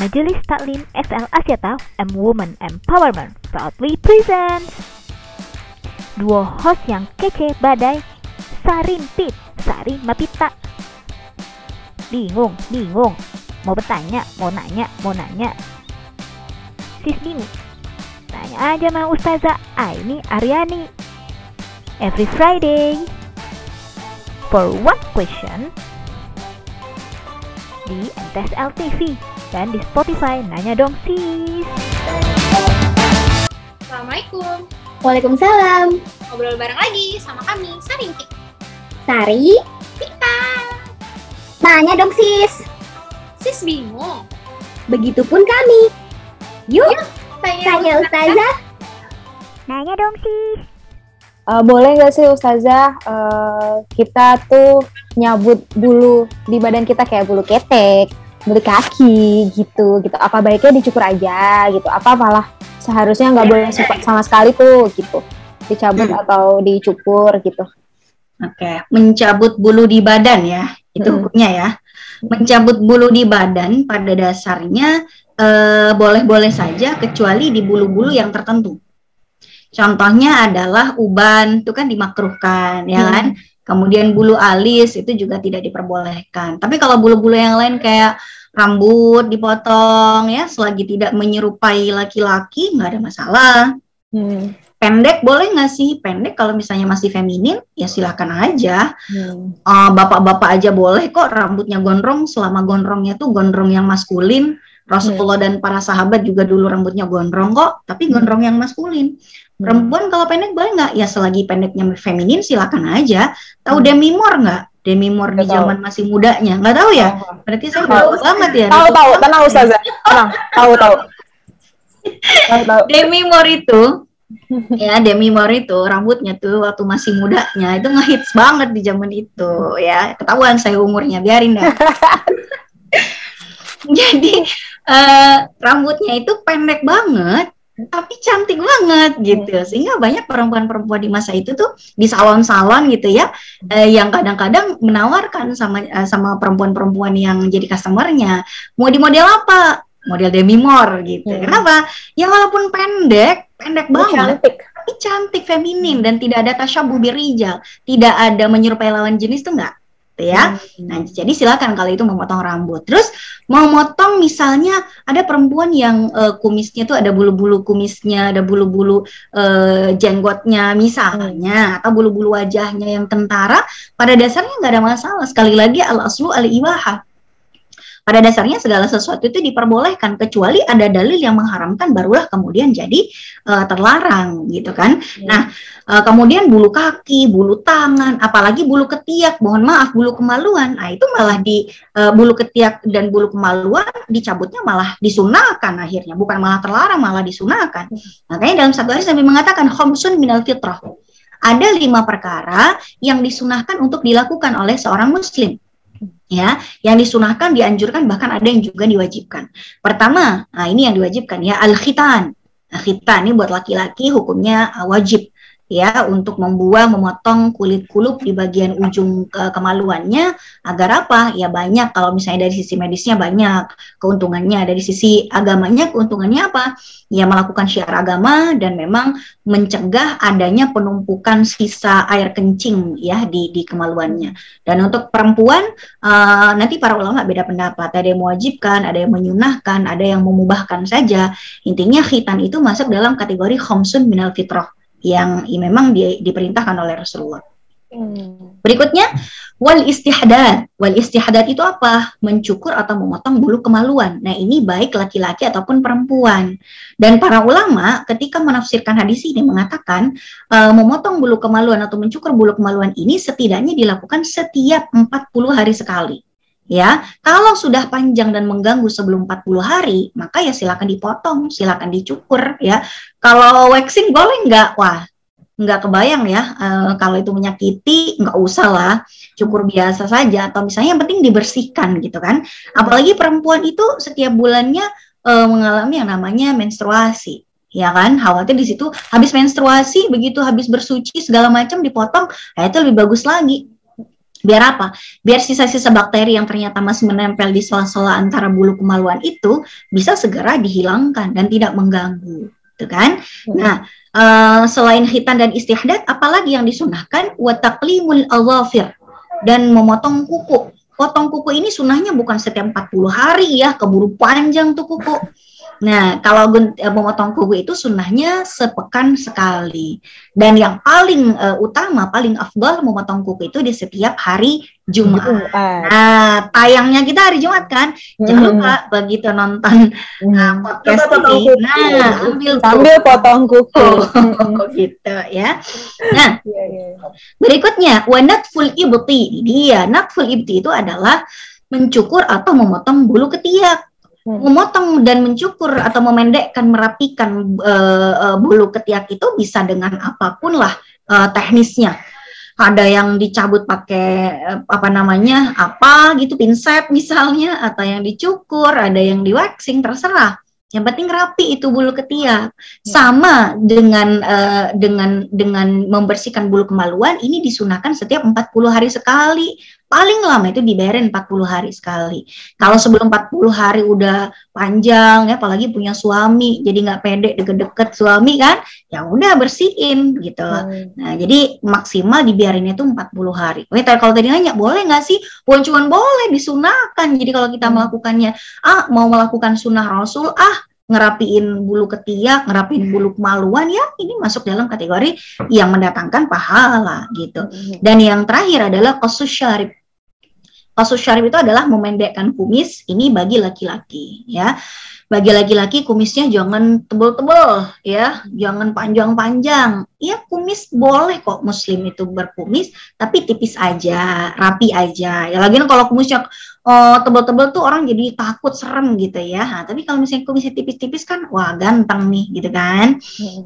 Majelis Taklim SL Asyata M Women Empowerment proudly presents Duo host yang kece badai Sarimpit, Sari Mapita. Bingung, bingung. Mau bertanya, mau nanya, mau nanya. Sis bingung Tanya aja sama Ustazah Aini Aryani. Every Friday For one question di MTSL TV dan di Spotify Nanya Dong Sis. Assalamualaikum. Waalaikumsalam. Ngobrol bareng lagi sama kami, Sarintik. Sari, Kita. tanya dong sis. Sis bingung. Begitupun kami. Yuk, Tanya, tanya Ustazah. Nanya dong Sis. Eh, boleh nggak sih Ustazah eh, kita tuh nyabut bulu di badan kita kayak bulu ketek, bulu kaki gitu gitu. Apa baiknya dicukur aja gitu? Apa malah seharusnya nggak boleh suka sama sekali tuh gitu? Dicabut Hmm. atau dicukur gitu? Oke, mencabut bulu di badan ya, itu Hmm. hukumnya ya. Mencabut bulu di badan pada dasarnya eh, boleh-boleh saja kecuali di bulu-bulu yang tertentu. Contohnya adalah uban, itu kan dimakruhkan, ya Hmm. Kemudian bulu alis itu juga tidak diperbolehkan. Tapi kalau bulu-bulu yang lain kayak rambut dipotong ya, selagi tidak menyerupai laki-laki nggak ada masalah. Hmm. Pendek boleh nggak sih? Pendek kalau misalnya masih feminin ya silakan aja. Hmm. Uh, bapak-bapak aja boleh kok rambutnya gondrong selama gondrongnya tuh gondrong yang maskulin. Rasulullah dan para sahabat juga dulu rambutnya gondrong kok, tapi Hmm. gondrong yang maskulin. Perempuan kalau pendek boleh nggak? Ya selagi pendeknya feminin silakan aja. Tahu Hmm. demimor nggak? Demimor di Nggak tahu. zaman masih mudanya. Nggak tahu ya? Berarti saya Tahu. banget ya. Tahu tahu, tenang Ustazah, tenang. Tahu tahu. Tahu. Demimor itu ya Demimor itu rambutnya tuh waktu masih mudanya itu ngehits banget di zaman itu ya ketahuan saya umurnya biarin dah jadi eh, rambutnya itu pendek banget tapi cantik banget gitu. Sehingga banyak perempuan-perempuan di masa itu tuh di salon-salon gitu ya eh, yang kadang-kadang menawarkan sama eh, sama perempuan-perempuan yang jadi customernya mau di model apa? Model demimor gitu. Hmm. kenapa? Ya walaupun pendek pendek banget. Cantik. tapi cantik feminin dan tidak ada tasyabuh birijal tidak ada menyerupai lawan jenis tuh enggak ya Nah, jadi silakan kalau itu memotong rambut. Terus mau motong misalnya ada perempuan yang eh, kumisnya tuh ada bulu-bulu kumisnya, ada bulu-bulu eh, jenggotnya misalnya, atau bulu-bulu wajahnya yang kentara, pada dasarnya nggak ada masalah. Sekali lagi al aslu al ibaha. Pada dasarnya segala sesuatu itu diperbolehkan kecuali ada dalil yang mengharamkan barulah kemudian jadi eh, terlarang gitu kan. Nah, Eh, kemudian bulu kaki, bulu tangan, apalagi bulu ketiak, mohon maaf bulu kemaluan. Nah, itu malah di eh, bulu ketiak dan bulu kemaluan dicabutnya malah disunahkan akhirnya, bukan malah terlarang, malah disunahkan. Makanya dalam satu hadis Nabi mengatakan khamsun minal fitrah. Ada lima perkara yang disunahkan untuk dilakukan oleh seorang muslim. Ya, yang disunahkan, dianjurkan, bahkan ada yang juga diwajibkan. Pertama, nah ini yang diwajibkan ya al-khitan. Nah, khitan ini buat laki-laki hukumnya eh, wajib ya untuk membuang memotong kulit kulup di bagian ujung ke kemaluannya agar apa? Ya banyak. Kalau misalnya dari sisi medisnya banyak. Keuntungannya dari sisi agamanya. Keuntungannya apa? Ya melakukan syiar agama dan memang mencegah adanya penumpukan sisa air kencing ya di di kemaluannya. Dan untuk perempuan eh, nanti para ulama beda pendapat. Ada yang mewajibkan ada yang menyunahkan ada yang memubahkan saja. Intinya khitan itu masuk dalam kategori khomsun minal fitrah yang memang di- diperintahkan oleh Rasulullah. Hmm. Berikutnya wal istihadat. Wal istihadat itu apa? Mencukur atau memotong bulu kemaluan. Nah, ini baik laki-laki ataupun perempuan. Dan para ulama ketika menafsirkan hadis ini mengatakan eh, memotong bulu kemaluan atau mencukur bulu kemaluan ini setidaknya dilakukan setiap 40 hari sekali. Ya, kalau sudah panjang dan mengganggu sebelum 40 hari, maka ya silakan dipotong, silakan dicukur ya. Kalau waxing boleh nggak? Wah, nggak kebayang ya. eh, kalau itu menyakiti, nggak usah lah. Cukur biasa saja. Atau misalnya yang penting dibersihkan gitu kan. Apalagi perempuan itu setiap bulannya eh, mengalami yang namanya menstruasi. Ya kan, khawatir di situ habis menstruasi, begitu habis bersuci segala macam dipotong, nah itu lebih bagus lagi. Biar apa? Biar sisa-sisa bakteri yang ternyata masih menempel di sela-sela antara bulu kemaluan itu bisa segera dihilangkan dan tidak mengganggu, gitu kan? Hmm. Nah, eh, selain khitan dan istihdat, apalagi yang disunahkan? Wataklimul awafir dan memotong kuku. Potong kuku ini sunahnya bukan setiap 40 hari ya, keburu panjang tuh kuku. Nah, kalau gun- eh, memotong kuku itu sunnahnya sepekan sekali. Dan yang paling eh, utama, paling afdal memotong kuku itu di setiap hari Jumat. Jumat. Nah, tayangnya kita hari Jumat kan? Jangan Hmm. lupa begitu nonton uh, podcast Coba ini. kuku. Nah, ambil tuh. Sambil potong kuku. Oh, gitu ya. Nah, Iya, iya. berikutnya wanatful ibti. Dia natful ibti itu adalah mencukur atau memotong bulu ketiak. Hmm. Memotong dan mencukur atau memendekkan, merapikan eh, eh, bulu ketiak itu bisa dengan apa pun lah eh, teknisnya. Ada yang dicabut pakai apa namanya apa gitu pinset misalnya, atau yang dicukur, ada yang di waxing terserah. Yang penting rapi itu bulu ketiak. Sama dengan eh, dengan dengan membersihkan bulu kemaluan ini disunahkan setiap 40 hari sekali. Paling lama itu dibayarin 40 hari sekali. Kalau sebelum 40 hari udah panjang ya apalagi punya suami jadi nggak pede deket-deket suami kan ya udah bersihin gitu. Hmm. Nah, jadi maksimal dibiarin itu 40 hari. Oke, tapi kalau tadi nanya, boleh nggak sih? Bukan cuma boleh, disunahkan. Jadi kalau kita melakukannya, ah mau melakukan sunnah Rasul, ah ngerapiin bulu ketiak, ngerapiin bulu kemaluan, ya ini masuk dalam kategori yang mendatangkan pahala gitu. Dan yang terakhir adalah kosus syarib. Kosus syarib itu adalah memendekkan kumis, ini bagi laki-laki ya. Bagi laki-laki kumisnya jangan tebel-tebel ya, jangan panjang-panjang. Ya kumis boleh kok muslim itu berkumis, tapi tipis aja, rapi aja. Ya lagian kalau kumisnya oh, tebel-tebel tuh orang jadi takut serem gitu ya. Nah, tapi kalau misalnya kumisnya tipis-tipis kan, wah ganteng nih gitu kan.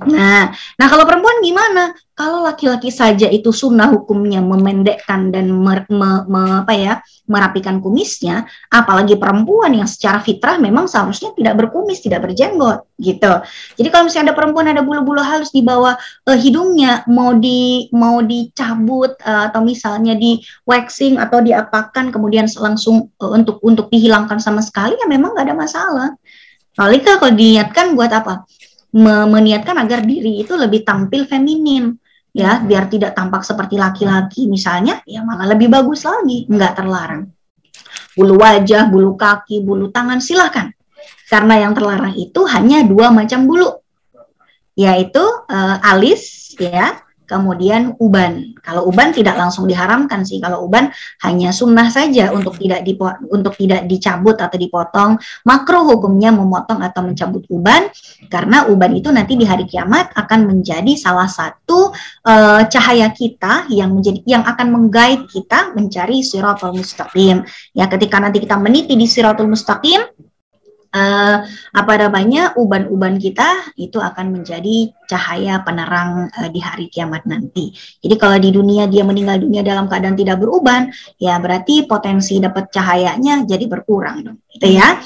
Nah, nah kalau perempuan gimana? Kalau laki-laki saja itu sunnah hukumnya memendekkan dan mer- me- me- apa ya merapikan kumisnya, apalagi perempuan yang secara fitrah memang seharusnya tidak berkumis, tidak berjenggot gitu. Jadi kalau misalnya ada perempuan ada bulu-bulu halus di bawah eh, hidungnya mau di mau dicabut eh, atau misalnya di waxing atau diapakan kemudian langsung eh, untuk untuk dihilangkan sama sekali ya memang nggak ada masalah. Paling kalau diniatkan buat apa? Me- meniatkan agar diri itu lebih tampil feminin ya biar tidak tampak seperti laki-laki misalnya ya malah lebih bagus lagi nggak terlarang bulu wajah bulu kaki bulu tangan silahkan karena yang terlarang itu hanya dua macam bulu. Yaitu eh, alis ya kemudian uban. Kalau uban tidak langsung diharamkan sih. Kalau uban hanya sunnah saja untuk tidak dipo- untuk tidak dicabut atau dipotong. Makruh hukumnya memotong atau mencabut uban karena uban itu nanti di hari kiamat akan menjadi salah satu eh, cahaya kita yang menjadi yang akan menggait kita mencari siratul mustaqim. Ya, ketika nanti kita meniti di siratul mustaqim eh, apa namanya uban-uban kita itu akan menjadi cahaya penerang eh, di hari kiamat nanti. Jadi kalau di dunia dia meninggal dunia dalam keadaan tidak beruban, ya berarti potensi dapat cahayanya jadi berkurang dong. Gitu ya.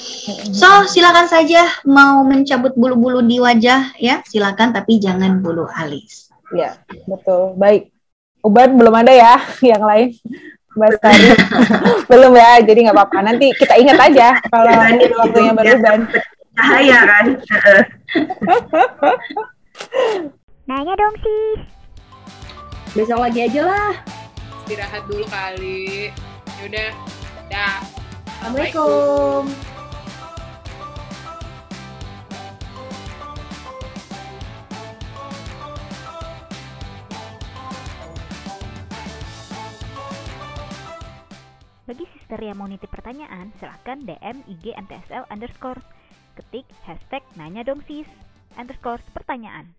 So, silakan saja mau mencabut bulu-bulu di wajah ya, silakan tapi jangan bulu alis. Iya, betul. Baik. Uban belum ada ya, yang lain. Mbak Sari belum ya, jadi nggak apa-apa. Nanti kita ingat aja kalau Iya, waktunya beruban. Cahaya kan. Nanya dong sis. Besok lagi aja lah. istirahat dulu kali yaudah dah Assalamualaikum. Bagi sister yang mau nitip pertanyaan, silahkan DM IG MTSL underscore. Ketik hashtag nanya dong sis underscore pertanyaan.